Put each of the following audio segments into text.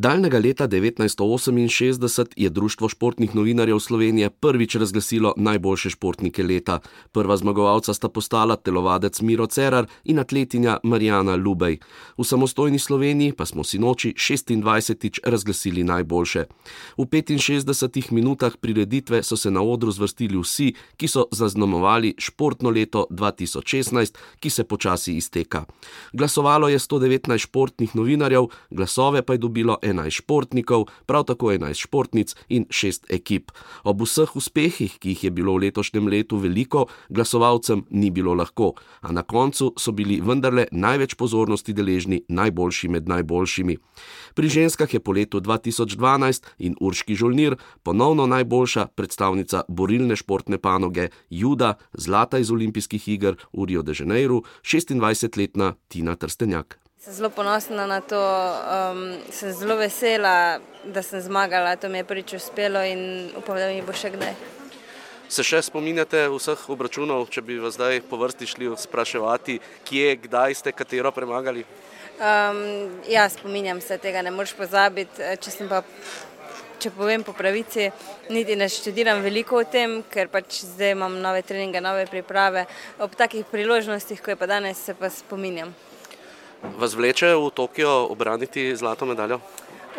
Daljnega leta 1968 je Društvo športnih novinarjev Slovenije prvič razglasilo najboljše športnike leta. Prva zmagovalca sta postala telovadec Miro Cerar in atletinja Marijana Lubej. V samostojni Sloveniji pa smo si noči 26. razglasili najboljše. V 65 minutah prireditve so se na odru zvrstili vsi, ki so zaznamovali športno leto 2016, ki se počasi izteka. Glasovalo je 119 športnih novinarjev, glasove pa je dobilo 11 športnikov, prav tako 11 športnic in 6 ekip. Ob vseh uspehih, ki jih je bilo v letošnjem letu veliko, glasovalcem ni bilo lahko, a na koncu so bili vendarle največ pozornosti deležni najboljši med najboljšimi. Pri ženskah je po letu 2012 in Urški Žolnir ponovno najboljša predstavnica borilne športne panoge Juda, zlata iz olimpijskih iger v Rio de Janeiro, 26-letna Tina Trstenjak. Sem zelo ponosna na to, um, sem zelo vesela, da sem zmagala. To mi je prvič uspelo in upam, da mi bo še kdaj. Se še spominjate vseh obračunov, če bi vas zdaj po vrsti šli spraševati, kje, kdaj ste katero premagali? Um, ja, spominjam se tega, ne moreš pozabiti. Če, pa, če povem po pravici, niti ne študiram veliko o tem, ker pač zdaj imam nove treninge, nove priprave. Ob takih priložnostih, ko je pa danes, se pa spominjam. Vas vleče v Tokio obraniti zlato medaljo?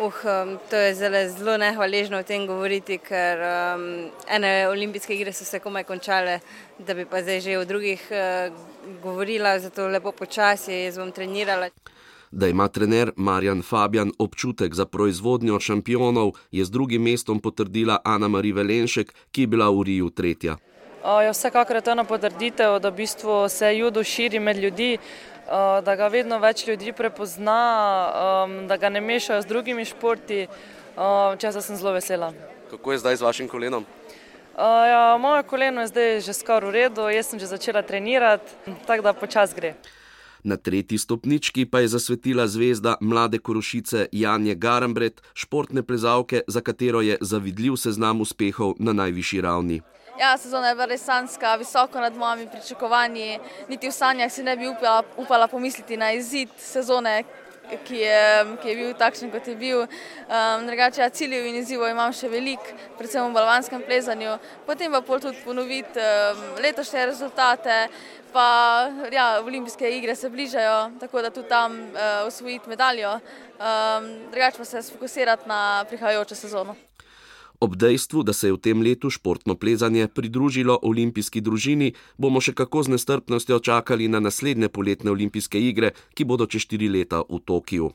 Uh, to je zelo, zelo nehvaležno o tem govoriti, ker um, ene olimpijske igre so se komaj končale, da bi pa zdaj že o drugih uh, govorila, zato lepo počasi, jaz bom trenirala. Da ima trener Marjan Fabian občutek za proizvodnjo šampionov, je z drugim mestom potrdila Ana Marija Velenšek, ki je bila v Riju tretja. Je vsekakor je to ena potrditev, da v bistvu se judo širi med ljudi. Da ga vedno več ljudi prepozna, da ga ne mešajo z drugimi športi, česa sem zelo vesela. Kako je zdaj z vašim kolenom? Ja, moje koleno je zdaj že skoraj v redu, jaz sem že začela trenirati, tako da počas gre. Na tretji stopnički pa je zasvetila zvezda mlade korošice Janje Garambret, športne plezalke, za katero je zavidljiv seznam uspehov na najvišji ravni. Ja, sezona je bila res sanska, visoko nad mojimi pričakovanji. Niti v sanjah si ne bi upala, upala pomisliti na izid sezone, ki je, ki je bil takšen, kot je bil. Um, drugače, ja, ciljev in izzivov imam še veliko, predvsem v balvanskem plezanju. Potem pa pol tudi ponoviti um, letošnje rezultate. Pa, ja, olimpijske igre se bližajo, tako da tudi tam uh, osvojiti medaljo. Um, drugače pa se fokusirati na prihajajočo sezono. Ob dejstvu, da se je v tem letu športno plezanje pridružilo olimpijski družini, bomo še kako z nestrpnostjo čakali na naslednje poletne olimpijske igre, ki bodo čez štiri leta v Tokiu.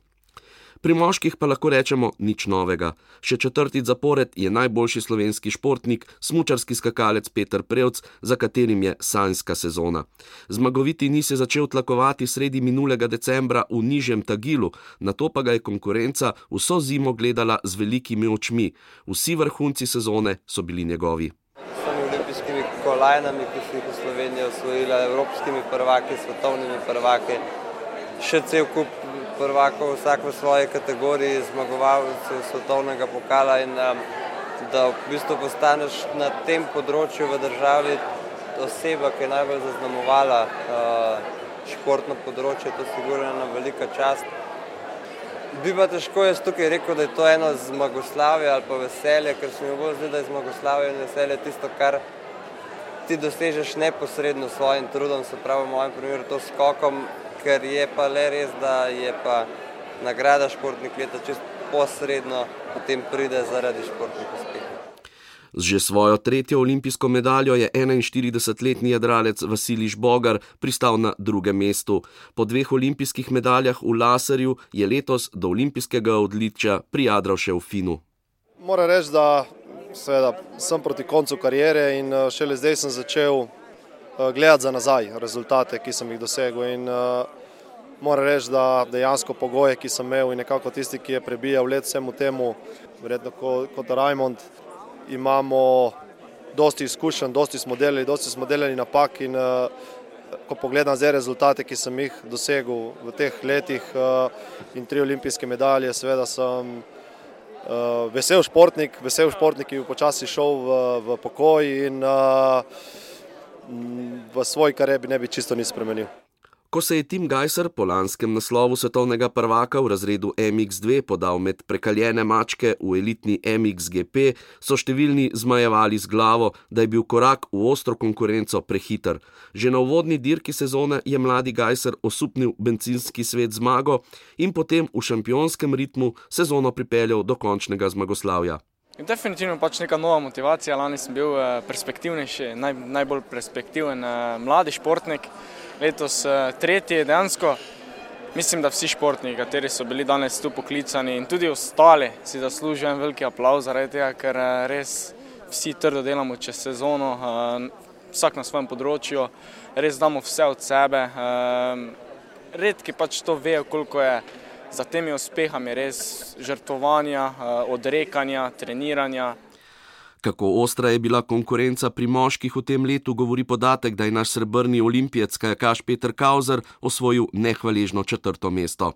Pri moških pa lahko rečemo nič novega. Še četrti zapored je najboljši slovenski športnik, smučarski skakalec Petr Prevc, za katerim je sanjska sezona. Zmagoviti ni se začel tlakovati sredi minulega decembra v nižjem Tagilu, na to pa ga je konkurenca vso zimo gledala z velikimi očmi. Vsi vrhunci sezone so bili njegovi. S olimpijskimi kolajnami, ki so jih v Sloveniji osvojili, evropskimi prvaki, svetovnimi prvaki, še cel kup prvakov, vsak v svoji kategoriji, zmagovalcev svetovnega pokala in um, da v bistvu postaneš na tem področju v državi oseba, ki je najbolj zaznamovala uh, športno področje, to je sigurno ena velika čast. Bi pa težko jaz tukaj rekel, da je to eno zmagoslavje ali pa veselje, ker se mi bolj zdi, da je zmagoslavje in veselje tisto, kar ti dosežeš neposredno s svojim trudom, se pravi v mojem primeru to skokom, ker je pa le res, da je pa nagrada športnik leta čist posredno potem pride zaradi športnih uspehov. Z že svojo tretjo olimpijsko medaljo je 41-letni jadralec Vasilij Bogar pristal na drugem mestu. Po dveh olimpijskih medaljah v laserju je letos do olimpijskega odličja prijadral še v Finu. Moram reči, da seveda, sem proti koncu karijere in eh, šele zdaj sem začel gledati za nazaj rezultate, ki sem jih dosegel. In, uh, Moram reči, da dejansko pogoje, ki sem imel in nekako tisti, ki je prebijal let vsemu temu, verjetno kot Rajmond, imamo dosti izkušenj, dosti smo delali, dosti smo delali napak in uh, ko pogledam zdaj rezultate, ki sem jih dosegel v teh letih uh, in tri olimpijske medalje, seveda sem uh, vesel športnik, vesel športnik, ki bi počasi šel v, v pokoj in uh, v svoj karieri ne bi čisto nič spremenil. Ko se je Tim Geiser po lanskem naslovu svetovnega prvaka v razredu MX2 podal med prekaljene mačke v elitni MXGP, so številni zmajevali z glavo, da je bil korak v ostro konkurenco prehiter. Že na uvodni dirki sezone je mladi Geiser osupnil benzinski svet zmago in potem v šampionskem ritmu sezono pripeljal do končnega zmagoslavja. Definitivno pač neka nova motivacija. Lani sem bil eh, perspektivnejši, naj, najbolj perspektiven eh, mladi športnik letos eh, tretji dejansko. Mislim, da vsi športniki, kateri so bili danes tu poklicani in tudi ostali, si zaslužijo en veliki aplauz zaradi tega, ker res vsi trdo delamo čez sezono, vsak na svojem področju, res damo vse od sebe. Redki pač to vejo, koliko je za temi uspehami res žrtvovanja, odrekanja, treniranja. Kako ostra je bila konkurenca pri moških v tem letu, govori podatek, da je naš srebrni olimpijec Kajakaš Peter Kauzer osvojil nehvaležno četrto mesto.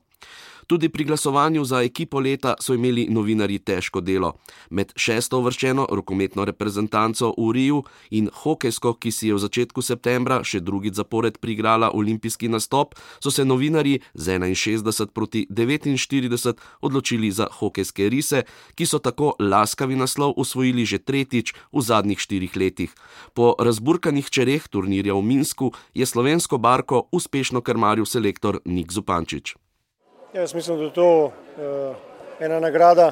Tudi pri glasovanju za ekipo leta so imeli novinari težko delo. Med šesto uvrščeno rokometno reprezentanco v Riju in hokejsko, ki si je v začetku septembra še drugi zapored prigrala olimpijski nastop, so se novinari z 61 proti 49 odločili za hokejske rise, ki so tako laskavi naslov usvojili že tretjič v zadnjih štirih letih. Po razburkanih čereh turnirja v Minsku je slovensko barko uspešno krmaril selektor Nik Zupančič. Ja, jaz mislim, da je to uh, ena nagrada,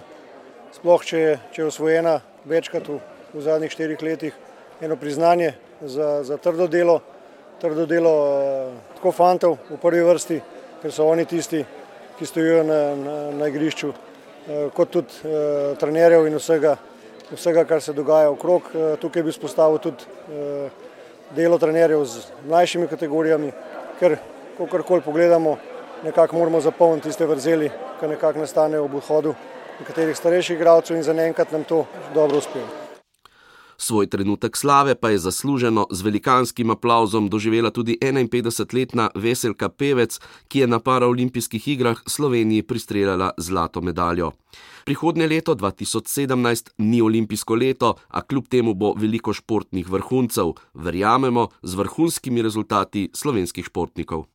sploh če če je osvojena večkrat v, v zadnjih štirih letih, eno priznanje za, za trdo delo, trdo delo uh, tako fantov v prvi vrsti, ker so oni tisti, ki stojijo na, na, na igrišču, uh, kot tudi uh, trenerjev in vsega, vsega, kar se dogaja okrog. Uh, tukaj bi spostavil tudi uh, delo trenerjev z mlajšimi kategorijami, ker, kakorkoli pogledamo, nekako moramo zapolniti tiste vrzeli, ki nekako nastanejo ob odhodu nekaterih starejših igralcev in za enkrat nam to dobro uspe. Svoj trenutek slave pa je zasluženo z velikanskim aplauzom doživela tudi 51-letna Veselka Pevec, ki je na paraolimpijskih igrah Sloveniji pristreljala zlato medaljo. Prihodnje leto 2017 ni olimpijsko leto, a kljub temu bo veliko športnih vrhuncev, verjamemo, z vrhunskimi rezultati slovenskih športnikov.